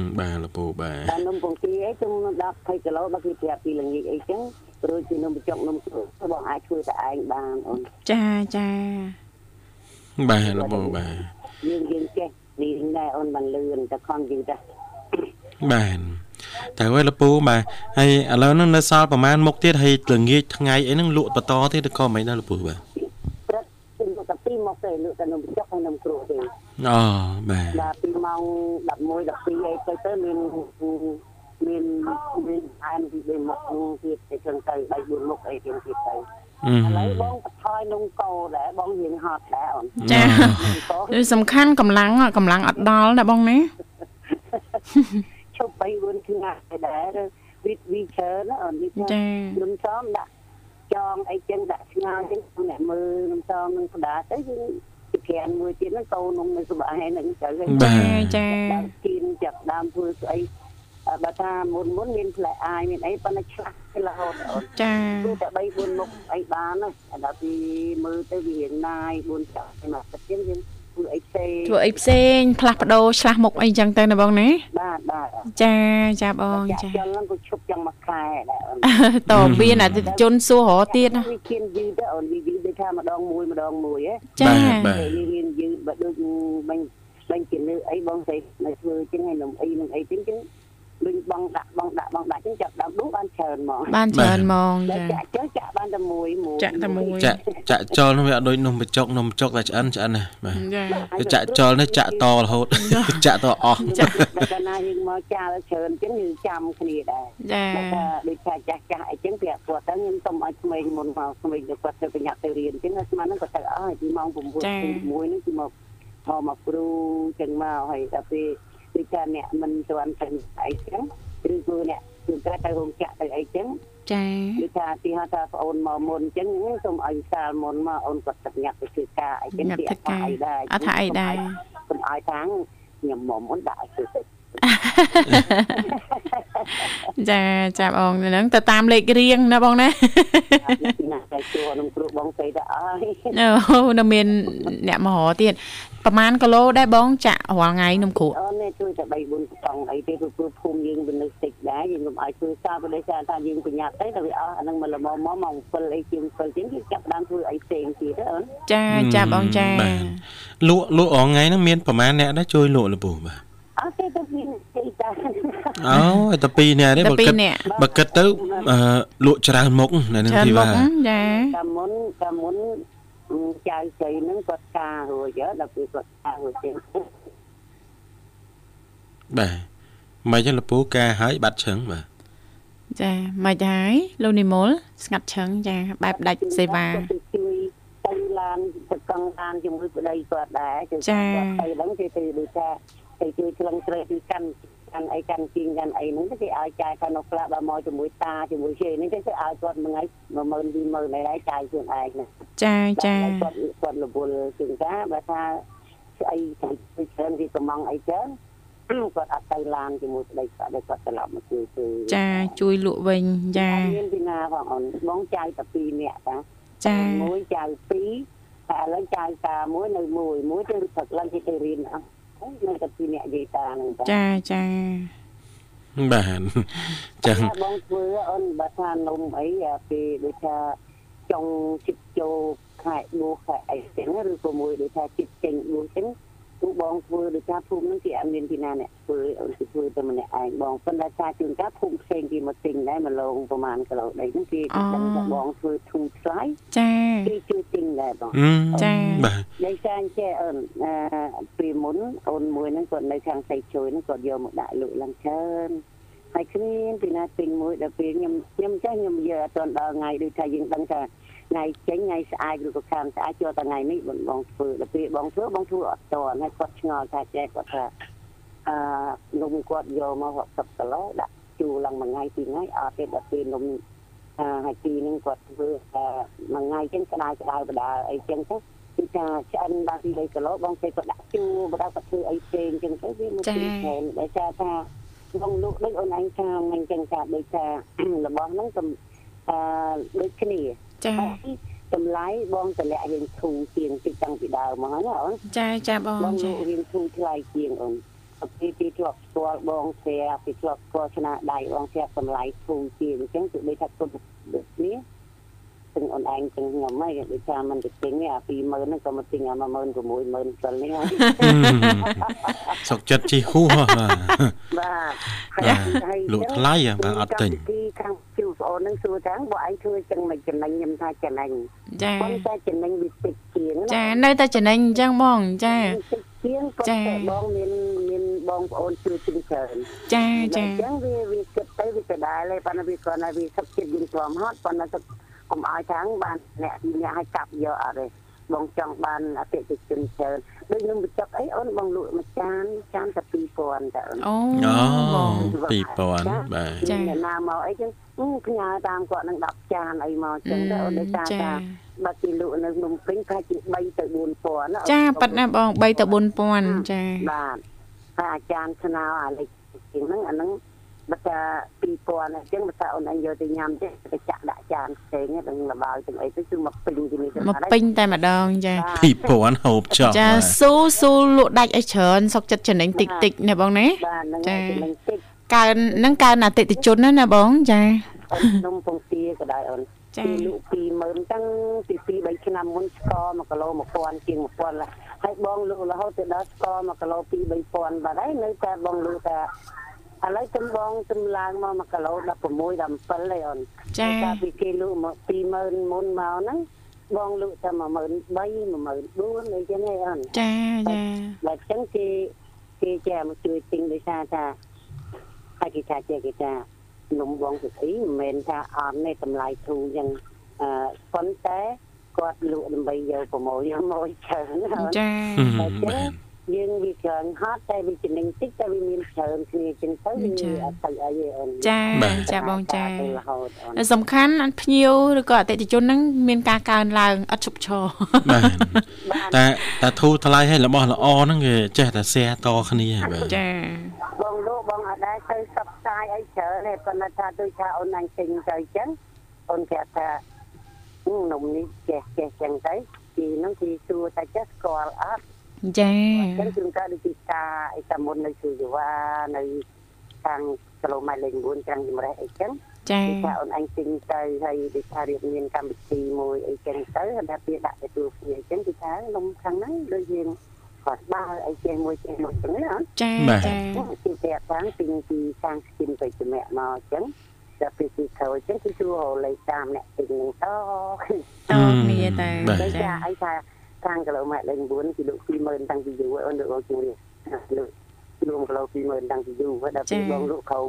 មបាទលពូបាទតែនំពងទាអីជុំ10 20គីឡូបើគេប្រាប់ពីល្ងាចអីចឹងព្រោះជានំបញ្ចុកនំគ្រូបងអាចធ្វើតែឯងបានអូនចាចាបាទលពូបាទយើងយើងចេះនេះដែរអូនបានលឿនតែខំយូរតែបាទ តែវិញលពូបាទហើយឥឡូវហ្នឹងនៅសល់ប្រហែលមុខទៀតហើយល្ងាចថ្ងៃអីហ្នឹងលក់បន្តទៀតឬក៏មិនដែរលពូបាទព្រឹកគឺលក់តែពីមកទេលក់តែនំបញ្ចុកហើយនំគ្រូទេអូបាទដល់ពីម៉ោង11 12អីទៅទៅមានមានមានអានពីមុខនោះទៀតទៅចឹងទៅ3 4មុខអីទៀតទៀតទៅអឺឥឡូវបងបន្ថយនំកោដែរបងរៀងហត់ដែរអូនចានំកោគឺសំខាន់កម្លាំងកម្លាំងអត់ដល់ណាបងណា ឈប់3 4ថ្ងៃដែរវិតវីឈើណាអូននេះចានំសំដាក់ចងអីចឹងដាក់ស្ងោរចឹងអ្នកមើលនំសំនឹងផ្ដាទៅយើងពីក្រានមួយទៀតហ្នឹងកោនំនៅសុបាយហ្នឹងទៅហើយបាទចាដើមគៀនចាប់ដើមធ្វើស្អីអ่าបើថាមុនមុនមានផ្លែអាយមានអីប៉ុន្តែឆ្លាស់ទៅរហូតអូនចាគឺតែ3 4មុខអីបានណាដល់ពីមើលទៅវារៀងណាយ4ចាប់មកទឹកទៀតយើង ធ្វើអីផ្សេងធ្វើអីផ្សេងផ្លាស់ប្ដូរឆ្លាស់មុខអីចឹងទៅណាបងណាបាទបាទចាចាបងចាចាចឹងហ្នឹងក៏ឈប់ចឹងមួយខែដែរអូនតមានអតិថិជនសួររកទៀតណាវាគៀនយឺតទៅអូនវាយឺតដូចថាម្ដងមួយម្ដងមួយហ៎ចាបាទពេលវារៀនយឺតបើដូចបាញ់បាញ់ជាលើអីបងស្រីនៅធ្វើចឹងហើយនំអីនឹងអីចឹងចឹង ដូចបងដាក់បងដាក់បងដាក់ចឹងចាប់ដើមដួសបានច្រើនហ្មងបានច្រើនហ្មងតែចាចាក់ចុះចាក់បានតែមួយមួយចាក់តែមួយចាក់ចាក់ចោលនោះវាអត់ដូចនំបញ្ចុកនំបញ្ចុកតែឆ្អិនឆ្អិនណាបាទចាចាក់ចោលនេះចាក់តរហូតចាក់តអស់ចាក់តែកាលណាយើងមកចាល់ច្រើនចឹងយើងចាំគ្នាដែរចាតែថាដូចថាចាស់ចាស់អីចឹងប្រាប់គាត់ទៅខ្ញុំសុំឲ្យក្មេងមុនមកក្មេងទៅគាត់ទៅប្រញាប់ទៅរៀនចឹងស្មានហ្នឹងគាត់ទៅអស់ពីម៉ោង9 1ហ្នឹងគឺមកមកមកគ្រូចឹងមកហើយដល់ពេល ដូចថាអ្នកមិនទាន់ទៅអីចឹងឬគឺអ្នកគឺគាត់ទៅរោងចក្រទៅអីចឹងចាដូចថាទីហៅថាប្អូនមកមុនចឹងសូមឲ្យវិសាលមុនមកអូនគាត់ទៅញ៉ាត់ទៅធ្វើការអីចឹងញ៉ាត់ទីអធ្វើត់ការថាអីដែរអត់ថាអីដែរកុំឲ្យខាងខ្ញុំមុំអូនដាក់ឲ្យធ្វើទៅ ចាចាបងហ្នឹងទៅតាមលេខរៀងណាបងណាពីណាតែជួនឹងគ្រូបងស្អីទៅអើយអូនៅមានអ្នកមករទៀតប្រហែលគីឡូដែរបងចាក់រាល់ថ្ងៃនំគ្រូអូននេះជួយតែ3 4កង់អីទេព្រោះព្រោះភូមិយើងវានៅតិចដែរយើងកុំឲ្យធ្វើសារប្រទេសថាយើងប្រញាប់ទៅតែវាអស់អាហ្នឹងមកល្មមមកម៉ោង7អីជាង7ជាងគេចាប់ដើមធ្វើអីផ្សេងទៀតទៅអូនចាចាបងចាបាទលក់លក់រងថ្ងៃហ្នឹងមានប្រហែលអ្នកដែរជួយលក់លពូបាទ អត់ទេទៅមានទីតាអូឲ្យតែ2អ្នកទេតែបើពីរគិតនាក់បើគិតទៅអឺលក់ច្រើនមុខនៅនឹងច្រើនទីមុបាខចាកាមុនកាមុនចៅស្រីហ្នឹងគាត់ការរួចដល់ពេលគាត់ការរួចទេបាទមិនចឹងលពូការហើយបាត់ឈឹងបាទចាមិនហើយលោកនិមលស្ងាត់ឈឹងចាបែបដាច់សេវាជួយទៅឡានទៅកង់ឡានជាមួយប្តីគាត់ដែរទៅចាគាត់ទៅហ្នឹងគេទៅដូចថា ទៅជួយឆ្លងត្រីគឺកាន់កាន់អីកាន់ជីងកាន់អីហ្នឹងគេឲ្យចាយថានៅផ្លាស់បើមកជាមួយតាជាមួយជេនេះគេឲ្យគាត់មួយថ្ងៃ10000 20000ឯងចាយខ្លួនឯងណាចាចាគាត់គាត់រវល់ជាងការបើថាស្អីទៅច្រើនវាកំងអីច្រើនគាត់អត់ទៅឡានជាមួយប្តីគាត់ដែលគាត់ត្រឡប់មកជួយជួយចាជួយលក់វិញចាមានពីណាផងអូនបងចៅតែ2នាក់តាចាមួយចៅ2តែឥឡូវចៅតាមួយនៅមួយមួយទៅព្រឹកឡើងទៅរៀនអស់ នៅតែ2នាក់យាយតាហ្នឹងតាចាចាបាទចឹងបងធ្វើអូនបើថានំអីពេលដូចថាចង់ជិតចូលខែបួសខែអីចឹងឬក៏មួយដូចថាជិតចេញបួសចឹង ទូបងធ្វើដូចថាភូមិហ្នឹងគេអត់មានពីណាអ្នកធ្វើអូនគេធ្វើតែម្នាក់ឯងបងប៉ុន្តែថាជួនកាលភូមិផ្សេងគេមកទិញដែរមកលងប្រហែលគីឡូដីហ្នឹងគេដឹងថាបងធ្វើធូរថ្លៃចាគេជួយទិញដែរបងអឺចាបាទដោយសារអញ្ចេះអូនអឺពីមុនអូនមួយហ្នឹងគាត់នៅខាងស្រីជួយហ្នឹងគាត់យកមកដាក់លក់ឡើងច្រើនហើយគ្មានពីណាទិញមួយដល់ពេលខ្ញុំខ្ញុំចេះខ្ញុំយកអត់ទាន់ដល់ថ្ងៃដូចថាយើងដឹងថា ថ្ងៃចេញថ្ងៃស្អាតឬក៏ខាងស្អាតចូលតែថ្ងៃនេះបងបងធ្វើដល់ពេលបងធ្វើបងធ្វើអត់ទាន់ហើយគាត់ឆ្ងល់ថាចេះគាត់ថាអឺនំគាត់យកមក60គីឡូដាក់ជួរឡើងមួយថ្ងៃពីរថ្ងៃអត់ទេដល់ពេលនំអឺហើយទីហ្នឹងគាត់ធ្វើតែមួយថ្ងៃចឹងក្តៅក្តៅបដាអីចឹងទៅគឺថាឆ្អិនដល់ពី3គីឡូបងចេះគាត់ដាក់ជួរបដាគាត់ធ្វើអីផ្សេងចឹងទៅវាមកពីខែនដោយសារថាបងលក់ដូចអូនឯងថាមិនចឹងថាដូចថារបស់ហ្នឹងកំអឺដូចគ្នា ចាហើយតម្លៃបងតម្លាក់រៀងធូរជាងពីតាំងពីដើមមកហើយណាអូនចាចាបងបងលចាក់រៀងធូរថ្លៃជាងអូនពីពីធ្លាប់ស្គាល់បងស្រាពីធ្លាប់ស្គាល់ឆ្នាដៃបងស្រាតម្លៃធូរជាងអញ្ចឹងគឺដូចថាគុណដូចនេះ ទាំងអូនឯងទាំងខ្ញុំហីដូចថាមិនទៅទិញអា20000ហ្នឹងក៏មកទិញអា16000 60000សិលនេះហើយសុកចិត្តជីហ៊ូហ៎បាទបាទហើយលក់ថ្លៃហ៎បាទអត់ទិញទីខាងជូប្អូនហ្នឹងសួរថាបើឯងធ្វើចឹងមិនចំណេញខ្ញុំថាចំណេញចាប៉ុន្តែចំណេញវាតិចជាងណាចានៅតែចំណេញអញ្ចឹងបងចាតិចជាងប៉ុន្តែបងមានមានបងប្អូនជួយជិះច្រើនចាចាអញ្ចឹងវាវាគិតទៅវាទៅដែរហើយប៉ុន្តែវាគ្រាន់តែវាសឹកចិត្តយើងស្វមហត់ប៉ុន្តែសឹ កកុំឲ្យខាងបានអ្នកអ្នកឲ្យកាប់យកអត់ទេបងចង់បានអតិថិជនច្រើនដូចខ្ញុំបញ្ចុកអីអូនបងលក់មួយចានចានតែ2000តែអូនអូអូបង2000បាទចា៎អ្នកណាមកអីចឹងអឺផ្ញើតាមគាត់នឹង10ចានអីមកចឹងទៅអូនដោយសារចាថាបើគេលក់នៅភ្នំពេញប្រហែលជា3ទៅ4000ណាចាប៉ាត់ណាបង3ទៅ4000ចាបាទហើយអាចារ្យស្នោអាលេខជាងហ្នឹងអាហ្នឹង បើថា2000អញ្ចឹងបើថាអូនឯងយកទៅញ៉ាំទេទៅចាក់ដាក់ចានផ្សេងហ្នឹងដឹងលបាយទាំងអីទៅគឺមកពេញជានេះទៅមកពេញតែម្ដងចា2000ហូបចុះចាបាទស៊ូស៊ូលក់ដាច់ឲ្យច្រើនសុកចិត្តចំណេញតិចតិចណាបងណាបាទហ្នឹងចា៎ហើយចំណេញតិចកើននឹងកើនអតិថិជនណាណាបងចាអូននំពងទាក៏ដែរអូនចាពីលក់20000តាំងពី2 3ឆ្នាំមុនស្ករ1គីឡូ1000ជាង1000ឡាហើយបងលក់រហូតទៅដល់ស្ករ1គីឡូ2 3000បាត់ហើយនៅតែបងលក់តែ ឥឡូវទំបងទំឡើងមក1គីឡូ16 17ហើយអូនចាកាលពីគេលក់មក20000មុនមកហ្នឹងបងលក់តែ13000 14000អីចឹងឯងអូនចាចាបើអញ្ចឹងគេគេចេះមកជួយទិញដោយសារថាហើយគេថាចេះគេថានំបងសុភីមិនមែនថាអត់ទេតម្លៃធូរចឹងអឺប៉ុន្តែគាត់លក់ដើម្បីយកប្រម៉ូយកមកច្រើនណាស់ចាបាទ យើងវាច្រើនហត់តែវាចំណេញតិចតែវាមានច្រើនគ្នាចឹងទៅវាអត់ទៅអីទេអូនចាចាបងចាទៅរហូតអូនសំខាន់អត់ភ្ញៀវឬក៏អតិថិជនហ្នឹងមានការកើនឡើងអត់ឈប់ឈរបាទបាទតែតែធូរថ្លៃឲ្យរបស់ល្អហ្នឹងគេចេះតែ share តគ្នាបាទចាបងលោកបងអត់ដែរទៅសັບផ្សាយអីច្រើនទេប៉ុន្តែថាដូចថាអូនអញទិញទៅចឹងអូនគេថាហឹមនំនេះចេះចេះចឹងទៅពីហ្នឹងគឺសួរតែចេះស្គាល់អត់ ចាចឹងជួនកាលដូចពីការអីតាមមុននៅគឺយវ៉ានៅខាងគីឡូម៉ែត្រលេខ9ខាងជំរះអីចឹងចាគឺថាអូនអញទិញទៅហើយដូចថារៀបមានកម្មវិធីមួយអីចឹងទៅហើយថាវាដាក់ទៅទូគ្នាអញ្ចឹងគឺថានំខាងហ្នឹងដូចយើងគាត់បើអីចេះមួយចេះមួយចឹងណាអូនចាចាពីតែខាងពីពីខាងស្គីនទៅជំនះមកអញ្ចឹងតែពីពីក្រោយអញ្ចឹងគឺសួររលេខតាមអ្នកទិញហ្នឹងតតគ្នាតែបាទដូចចាថាអីថា ខាងគីឡូម៉ែត្រលេខ9គឺលក់20000តាំងពីយូរហើយអូនលក់ជំនះលក់លក់គីឡូ20000តាំងពីយូរហើយដល់ពេលបងលក់ក្រោយ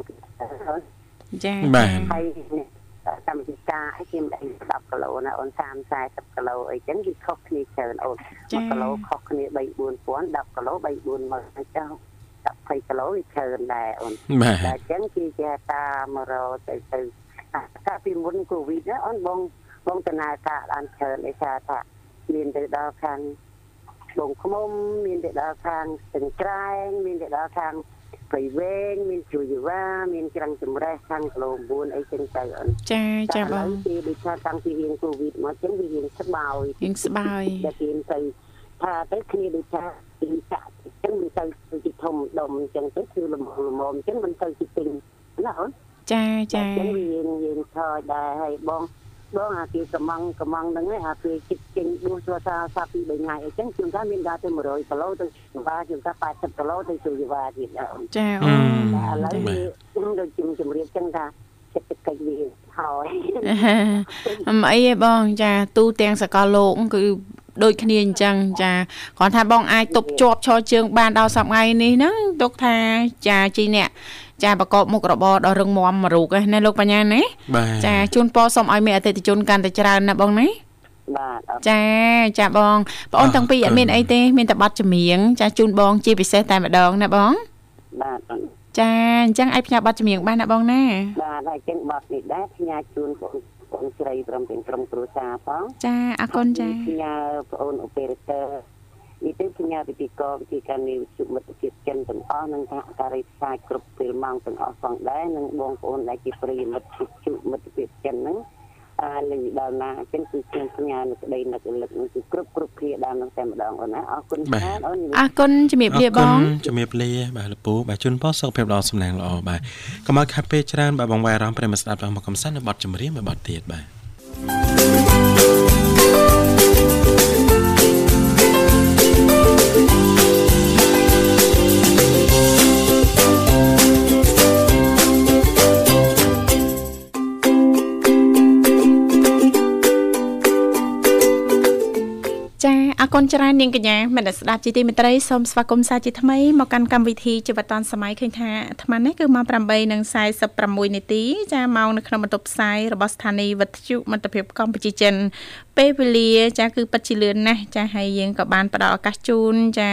ចាបាទហើយកម្មវិធីការឲ្យគេមិន10គីឡូណាអូន30 40គីឡូអីចឹងគឺខុសគ្នាច្រើនអូន1គីឡូខុសគ្នា3 4000 10គីឡូ3 40000អញ្ចឹងច20គីឡូវាច្រើនដែរអូនបាទតែអញ្ចឹងគេចេះតាមរកទៅទៅកាលពីមុនកូវីដណាអូនបងបងដំណើរការបានច្រើនឯថាថា មានទៅដល់ខាងបងខ្មុំមានទៅដល់ខាងស្ទឹងត្រែងមានទៅដល់ខាងព្រៃវែងមានជួយយវ៉ាមានក្រាំងចម្រេះខាងគីឡូ9អីចឹងទៅអូនចាចាបងគេដូចថាតាំងពីរៀងកូវីដមកចឹងវារៀងស្បើយយើងស្បើយតែគេទៅថាទៅគ្នាដូចថាពីចាក់អញ្ចឹងវាទៅទៅធំដុំអញ្ចឹងទៅគឺលំលំអញ្ចឹងមិនទៅទីពេញណាអូនចាចាអញ្ចឹងយើងយើងថយដែរហើយបង បងអាគេកំងកំងហ្នឹងឯងអាគេជិតចេញដួសសាសាពី3ថ្ងៃអញ្ចឹងជួនកាលមានដល់ទៅ100គីឡូទៅវ៉ាជួនកាល80គីឡូទៅជួយវ៉ាទៀតដែរអូនចាអូតែឥឡូវវាដូចជំជំរាបចឹងថាសេដ្ឋកិច្ចវាហើយអមអីទេបងចាទូទាំងសកលលោកគឺដូចគ្នាអញ្ចឹងចាគ្រាន់ថាបងអាចទប់ជាប់ឈរជើងបានដល់សប្ងៃនេះហ្នឹងទុកថាចាជីអ្នក ចាប្រកបមុខរបរដ៏រឹងមាំមួយរូបឯណាលោកបញ្ញាណាបាទចាជូនពរសូមឲ្យមានអតិថិជនកាន់តែច្រើនណាបងណាបាទអរចាចាបងបងអូនទាំងពីរអត់មានអីទេមានតែប័ណ្ណចម្រៀងចាជូនបងជាពិសេសតែម្ដងណាបងបាទអូនចាអញ្ចឹងឲ្យផ្ញើប័ណ្ណចម្រៀងបានណាបងណាបាទហើយចឹងបត់នេះដែរផ្ញើជូនបងបងស្រីព្រមទាំងក្រុមគ្រួសារផងចាអរគុណចាផ្ញើបងអូនអូប៉េរ៉ាទ័រ នេះទៅផ្ញើពិធីករវិធីការនេះសុមិត្តភាពចិនទាំងអស់និងសហការីផ្សាយគ្រប់ពេលម៉ោងទាំងអស់ផងដែរនិងបងប្អូនដែលជាប្រិយមិត្តជួបមិត្តភាពចិនហ្នឹងអាលេងដល់ណាអញ្ចឹងគឺខ្ញុំផ្ញើនៅក្តីនឹកលឹកនឹងគឺគ្រប់គ្រប់គ្នាដល់នឹងតែម្ដងអូនណាអរគុណច្រើនអូនអរគុណជំរាបលាបងជំរាបលាបាទលពូបាទជូនពរសុខភាពល្អសំណាងល្អបាទកុំឲ្យខាត់ពេលច្រើនបាទបងវាយអារម្មណ៍ប្រិមត្តស្ដាប់ដល់មកកំសាន្តនៅបទចម្រៀងមួយបទទៀតបាទ អរគុណច្រើននាងកញ្ញាមនស្សស្ដាប់ជីទីមេត្រីសូមស្វាគមន៍សាជាថ្មីមកកាន់កម្មវិធីជីវិតឌុនសម័យឃើញថាអាត្មានេះគឺម៉ោង8:46នាទីចាម៉ោងនៅក្នុងបន្ទប់ផ្សាយរបស់ស្ថានីយ៍វិទ្យុមិត្តភាពកម្ពុជាចិនពេលវេលាចាគឺពិតជាលឿនណាស់ចាហើយយើងក៏បានផ្ដល់ឱកាសជូនចា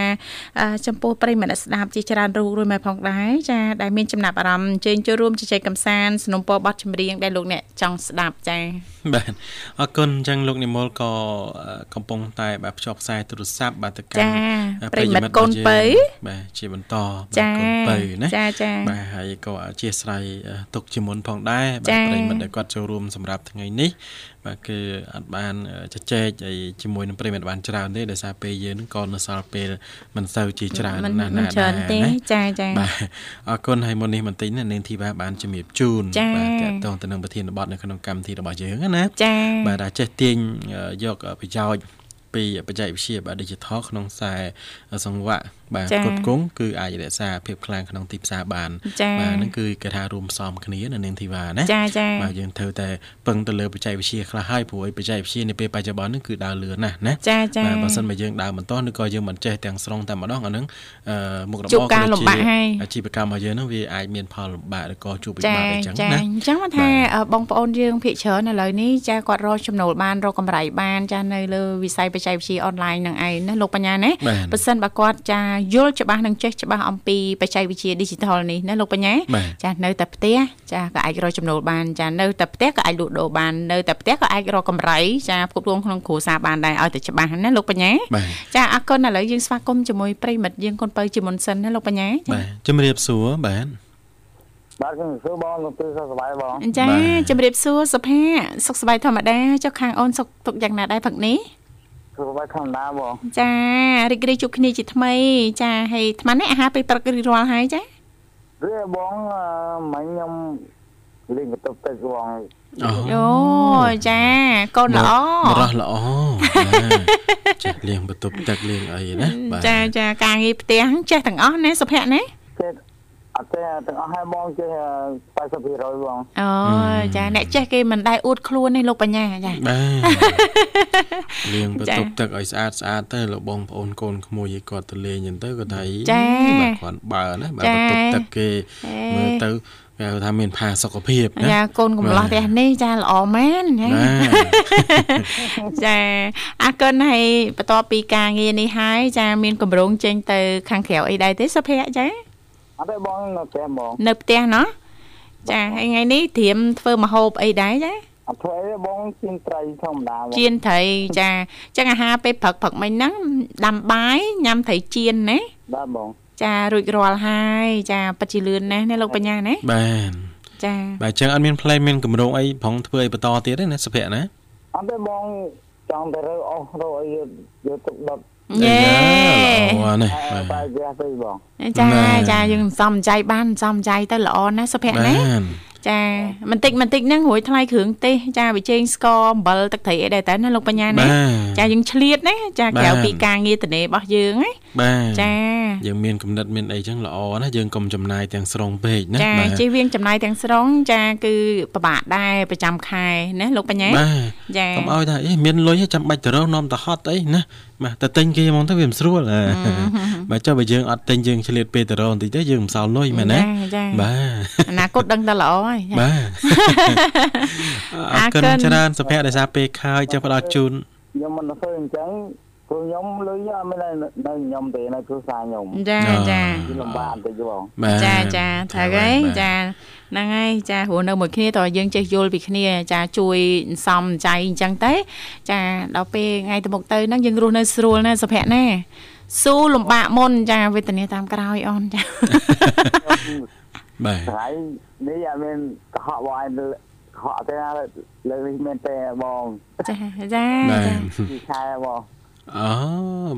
អឺចំពោះប្រិយមិត្តស្ដាប់ជាច្រើនរូបរួចមកផងដែរចាដែលមានចំណាប់អារម្មណ៍អញ្ជើញចូលរួមជជែកកម្សាន្តสนុំពរប័ណ្ណចម្រៀងដែលលោកអ្នកចង់ស្ដាប់ចាបាទអរគុណអញ្ចឹងលោកនិមលក៏អឺកំពុងតែបាទភ្ជាប់ខ្សែទូរស័ព្ទបាទទៅកាន់ចាអឺប្រិយមិត្តកូនពៅបាទជាបន្តបាទចាកូនពៅណាចាចាបាទហើយក៏អធិស្ឋានទុកជាមុនផងដែរបាចាទប្រិយមិត្តដែលគាត់ចូលរួមសម្រាប់ថ្ងៃនេះបាទគឺអត់បានជជែកអីជាមួយនឹងប្រិយមិត្តបានច្រើនទេដោយសារពេលយើងហ្នឹងក៏នៅសល់ពេលមិនសូវជាច្រើនមិនណាស់មិនណាស់ច្រើនទេណាចាចាបាទអរគុណហើយមុននេះបន្តិចណានាងធីបាបានជំរាបជូនចាបាទតកតងទៅនឹងប្រធានបទនៅក្នុងកម្មវិធីរបស់យើងណាចាបាទដែលចេះទាញយកប្រយោជន៍ ពីបច្ចេកវិទ្យាបាទ digital ក្នុងខ្សែសង្វាក់បាទចា៎គុតគង់គឺអាចរក្សាភាពខ្លាំងក្នុងទីផ្សារបានចាបាទហ្នឹងគឺគេថារួមផ្សំគ្នានៅនាងធីវ៉ាណាចាចាបាទយើងត្រូវតែពឹងទៅលើបច្ចេកវិទ្យាខ្លះហើយព្រោះឯបច្ចេកវិទ្យានាពេលបច្ចុប្បន្នហ្នឹងគឺដើរលឿនណាស់ណាចាចាបាទបើសិនបើយើងដើរមិនទាន់ឬក៏យើងមិនចេះទាំងស្រុងតែម្ដងអាហ្នឹងអឺមុខរបជួបរការលំបាកហើយអាជីវកម្មរបស់យើងហ្នឹងវាអាចមានផលលំបាកឬក៏ជួបវិចាបត្តិអីចឹងចាណាអញ្ចឹងមកថាបាទអឺបងប្អូនយើងភាគច្រើនឥឡូវនេះចាគាត់រកចំណូលបានរកកម្រៃបានចានៅលើវិស័យបច្ចេកវិទ្យាអនឡាញនឹងឯងណាលោកបញ្ញាណាបាទបើសិនបើគាត់ចាយល់ច្បាស់និងចេះច្បាស់អំពីបច្ចេកវិទ្យា digital នេះណាលោកបញ្ញាបាទចានៅតែផ្ទះចាក៏អាចរកចំណូលបានចានៅតែផ្ទះក៏អាចលក់ដូរបាននៅតែផ្ទះក៏អាចរកកម្រៃចាផ្គត់ផ្គង់ក្នុងគ្រួសារបានដែរឲ្យតែច្បាស់ណាលោកបញ្ញាបាទចាអរគុណឥឡូវយើងស្វាគមន៍ជាមួយប្រិយមិត្តយើងកូនបើជាមុនសិនណាលោកបញ្ញាចាបាទជំរាបសួរបាទបាទខ្ញុំសួរបងលោកគឺសុខសប្បាយបងចាបាទជំរាបសួរសុផាសុខសប្បាយធម្មតាចុះខាងអូនសុខទុកយ៉ាងណាដែរផឹកនេះ សុខសប្បាយធម្មតាបងចារីករាយជួបគ្នាជាថ្មី ចាហើយអាត្មានេះអាហារពេលព្រឹករៀបរាល់ហើយចាវាបងអឺមិញខ្ញុំលេងបន្ទប់ទឹកបងអូអូចាកូនល្អមករស់ល្អបាទចេះលៀងបន្ទប់ទឹកលៀងអីណាបាទចាចាការងារផ្ទះចេះទាំងអស់ណាសុភ័ក្រណាចេះ អត់ទេទាំងអស់ហើយបងចេះ80%បងអូចាអ្នកចេះគេមិនដែរអួតខ្លួនទេលោកបញ្ញាចាបាទលៀងបន្ចាទប់ទឹកឲ្យស្អាតស្អាតទៅលោកបងប្អូនកូនក្មួយឲ្យគាត់ទៅលេងអញ្ចឹងទៅគាត់ថាអីចាបាទគាត់បើណាបាទចាបន្ទប់ទឹកគេហេមើលទៅគេហៅថាមានផាសុខភាពណាយ៉ាកូនកំឡោះបាទផ្ទះនេះចាល្អមែនណាបាទចាអរគុណហើយបន្ទាប់ពីការងារនេះហើយចាមានកម្រងចេញទៅ ខាងក្រៅអីដែរទេសុភ័ក្រចា អត់ទេបងនៅផ្ទះបងនៅផ្ទះណោះចាហើយថ្ងៃនេះត្រៀមធ្វើម្ហូបអីដែរចាអត់ធ្វើអីទេបងជៀនត្រីធម្មតាបងជៀនត្រីចាចឹងអាហារពេលព្រឹកព្រឹកមិញហ្នឹងដាំបាយញ៉ាំត្រីជៀនណាបាទបងចារួចរាល់ហើយចាពិតជាលឿនណាស់ណាលោកបញ្ញាណាបាទចាបាទអញ្ចឹងអត់មានផ្លែមានកម្រងអីប្រងធ្វើអីបន្តទៀតទេណាសុភ័ក្រណាអត់ទេបងចង់ទៅរើអស់រកអីយកយកទុកដុត យេល្អណាស់តែបាទវាទៅបងចាបាទចាយើងសំចៃបានសំចៃទៅល្អណាស់សុភ័ក្របាណាទចាបន្តិចបន្តិចហ្នឹងរួយថ្លៃគ្រឿងទេសចាប៊ីចេងស្ករអំបិលទឹកត្រីអីដែរតើណាលោកបញ្ញាណាបាទចាយើងឆ្លៀតណាចាបាទក្រៅពីការងារត្នេរបស់យើងណាបាទចាយើងមានកំណត់មានអីចឹងល្អណាយើងកុំចំណាយទាំងស្រុងពេកណាចាបាទជិះវៀងចំណាយទាំងស្រុងចាគឺពិបាកដែរប្រចាំខែណាលោកបញ្ញាបាទចាកុំឲ្យថាអេមានលុយចាំបាច់ទៅរកនាំទៅហត់អីណា បាទទៅទិញគេហ្មងទៅវាមិនស្រួលអាបាទចុះបើយើងអត់ទិញយើងឆ្លៀតពេលទៅរកបន្តិចទៅយើងមិនសល់លុយមែនណាចាបាទអនាគតដឹងតែល្អហើយចាបាទអអររគុគុណណច្រើនសុភ័ក្រដោយសារពេលខើចចឹងផ្ដល់ជូនខ្ញុំមិនធ្វើអញ្ចឹង ព្រោះខ្ញុំលុយអត់មាននៅនៅខ្ញុំទេនៅគ្រួសារខ្ញុំចាចាវាលំបាកបន្តិចបងបាទចាចាត្រូវហើយបាទចាហ្នឹងហើយចាព្រោះនៅមួយគ្នាតើយើងចេះយល់ពីគ្នាចាជួយសំចៃអញ្ចឹងទៅចាដល់ពេលថ្ងៃទៅមុខទៅហ្នឹងយើងរស់នៅស្រួលណាសុភ័ក្រណាស៊ូលំបាកមុនចាវេទនាតាមក្រោយអូនចាបាទថ្ងៃនេះអត់មានកុហកបងឯងកុហកទេណាលើនេះមានទេបងចាចាបាទចាពីខែបង អូ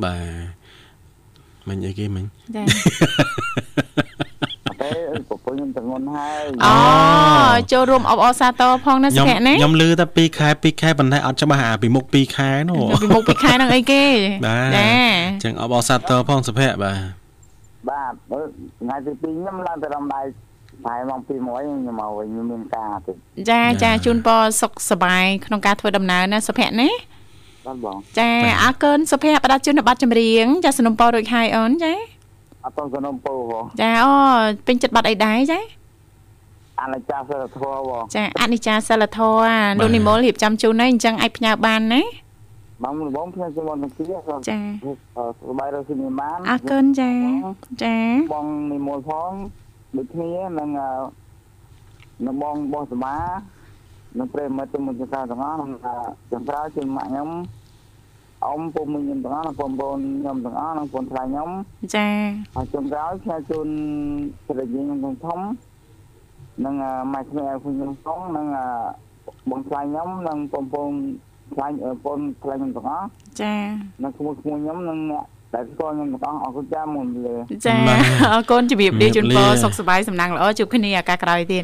បាទមិញអីគេមិញចាអត់ទេប្រពន្ធខ្ញុំទៅងន់ហើយអូចូលរួមអបអរសាទរផងណាសុខ្ញុំភ័ក្រណាខ្ញុំលឺតែ2ខែ2ខែប៉ុន្តែអត់ច្បាស់អាពីមុខ2ខែនោះពីមុខពីខែហ្នឹងអីគេបាទចាអញ្ចឹងអបអរសាទរផងសុភ័ក្របាទបាទបើថ្ងៃទី2ខ្ញុំឡើងទៅរំដៃតែម៉ោង2មួយខ្ញុំមកវិញខ្ញុំមានការទេចាចាជូនពរសុខសប្បាយក្នុងការធ្វើដំណើរណាសុភ័ក្រណា បាទបងចាអរគុណសុភ័ក្រផ្ដាច់ជូនប័ណ្ណចម្រៀងចាសនំពោរួចហើយអូនចាអត់ទៅសនំពោបងចាអូពេញចិត្តប័ណ្ណអីដែរចាអនិច្ចាសិលធម៌បងចាអនិច្ចាសិលធម៌លោកនិមលរៀបចំជូនហើយអញ្ចឹងអាចផ្ញើបានណាបងបងផ្ញើជូនមកទីចាសបាយរស់ស៊ីនីម៉ាអរគុណចាចាបងនិមលផងដូចគ្នានឹងនៅបងបោះសមា នឹងប្រិមត្តមុនចង្ការទាំងអស់នឹងចង្ការជូនម៉ាក់ខ្ញុំអ៊ំពុំមិញខ្ញុំទាំងអស់បងប្អូនខ្ញុំទាំងអស់និងបងថ្លៃខ្ញុំចាហើយចុងក្រោយផ្សាយជូនស្រីយើងខ្ញុំធំនិងម៉ែក្មេងខ្ញុំផងនិងបងថ្លៃខ្ញុំនិងបងប្អូនថ្លៃបងថ្លៃខ្ញុំទាំងអស់ចានិងឈ្មោះឈ្មោះខ្ញុំនិងអ្នក ដែលស្គាល់ខ្ញុំទាំងអស់អរគុណចាមុនលើចាបាទអរគុណជម្រាបលាជូនពរជម្រាបលាសុខសប្បាយសំណាងល្អជួបគ្នាឱកាសក្រោយទៀត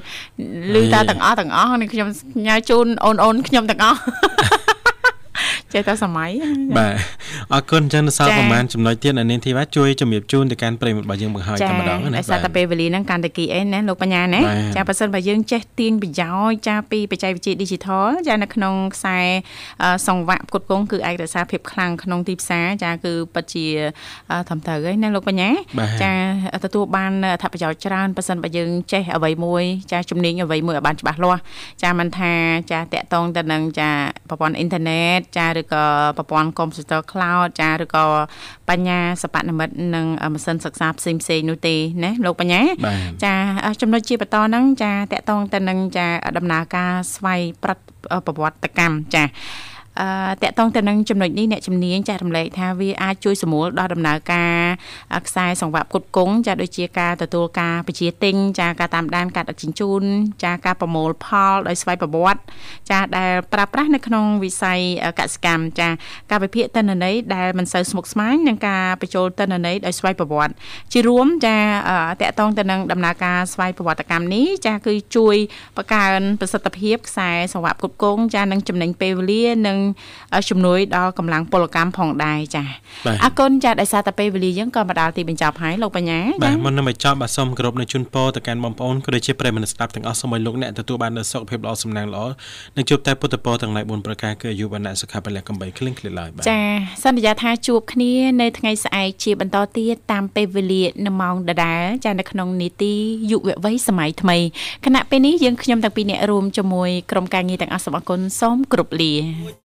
ឮតាទាំងអស់ទាំងអស់នេះខ្ញុំញ៉ាជូនអូនអូនខ្ញុំទាំងអស់ ចេះតែសម័យបាទអរគុណអញ្ចឹងនៅសល់ចា៎ប្រហែលចំណុចទៀតអានាងធីវ៉ាជួយជំរាបជូនទៅកាន់ប្រិយមិត្តរបស់យើងបង្ហើយចាតែម្ដងណាដោយសារតែពេលវេលាហ្នឹងកាន់តែគីអីណាលោកបញ្ញាណាបាទចាបើសិនបើយើងចេះទាញប្រយោជន៍ចាពីបច្ចេកវិទ្យា Digital ចានៅក្នុងខ្សែអឺសង្វាក់ផ្គត់ផ្គង់គឺឯកសារភាពខ្លាំងក្នុងទីផ្សារចាគឺពិតជាអឺត្រឹមត្រូវហើយណាលោកបញ្ញាបាទចាទទួលបានអត្ថប្រយោជន៍ច្រើនបើសិនបើយើងចេះអ្វីមួយចាជំនាញអ្វីមួយឲ្យបានច្បាស់លាស់ចាមិនថាចាតកតងទៅនឹងចាប្រព័ន្ធអ៊ីនធឺណិតចាឬក៏ប្រព័ន្ធកុំព្យូទ័រ cloud ចាឬក៏បញ្ញាសិប្បនិម្មិតនិងម៉ាស៊ីនសិក្សាផ្សេងផ្សេងៗនោះទេណាលោកបញ្ញាបាទចាចំណុចជាបន្តហ្នឹងចាតកតងទៅនឹងចាដំណើរការស្វ័យប្រវត្តិប្រវត្តិកម្មចា អឺតកតងទៅនឹងចំណុចនេះអ្នកជំនាញចារំលែកថាវាអាចជួយសម្រួលដល់ដំណើរការអខ្សែសង្វាក់ផ្គត់ផ្គង់ចាដូចជាការទទួលការបញ្ជាទិញចាការតាមដានការដឹកជញ្ជូនចាការប្រមូលផលដោយស្វ័យប្រវត្តិចាដែលប្រើប្រាស់នៅក្នុងវិស័យកសិកម្មចាការវិភាគទិន្នន័យដែលមិនសូវស្មុគស្មាញនិងការបញ្ចូលទិន្នន័យដោយស្វ័យប្រវត្តិជារួមចាអឺតកតងទៅនឹងដំណើរការស្វ័យប្រវត្តិកម្មនេះចាគឺជួយបង្កើនប្រសិទ្ធភាពខ្សែសង្វាក់ផ្គត់ផ្គង់ចានឹងចំណេញពេលវេលានិងជំនួយដល់កម្លាំងពលកម្មផងដែរចាបាទអរគុណចាដោយសារតែពេលវេលាយើងក៏មកដល់ទីបញ្ចប់ហើយលោកបញ្ញាបាចាទមុននឹងបញ្ចប់បាទសូមគោរពនៅជូនពរទៅកាន់បងប្អូនក៏ដូចជាប្រិយមិត្តស្ដាប់ទាំងអស់សូមឲ្យលោកអ្នកទទួលបាននូវសុខភាពល្អសំណាងល្អនិងជួបតែពុទ្ធពរទាំងឡាយ4ប្រការគឺអាយុវណ្ណៈសុខៈពលៈកំបីគ្លៀងគ្លេឡើយបាទចាសន្យាថាជួបគ្នានៅថ្ងៃស្អែកជាបន្តទៀតតាមពេលវេលានៅម៉ោងដដែលចានៅក្នុងនីតិយុវវ័យសម័យថ្មីខណៈពេលនេះយើងខ្ញុំទាំងពីរអ្នករួមជាមួយក្រុមការងារទាំងអស់សូមអរគុណសូមគោរពលា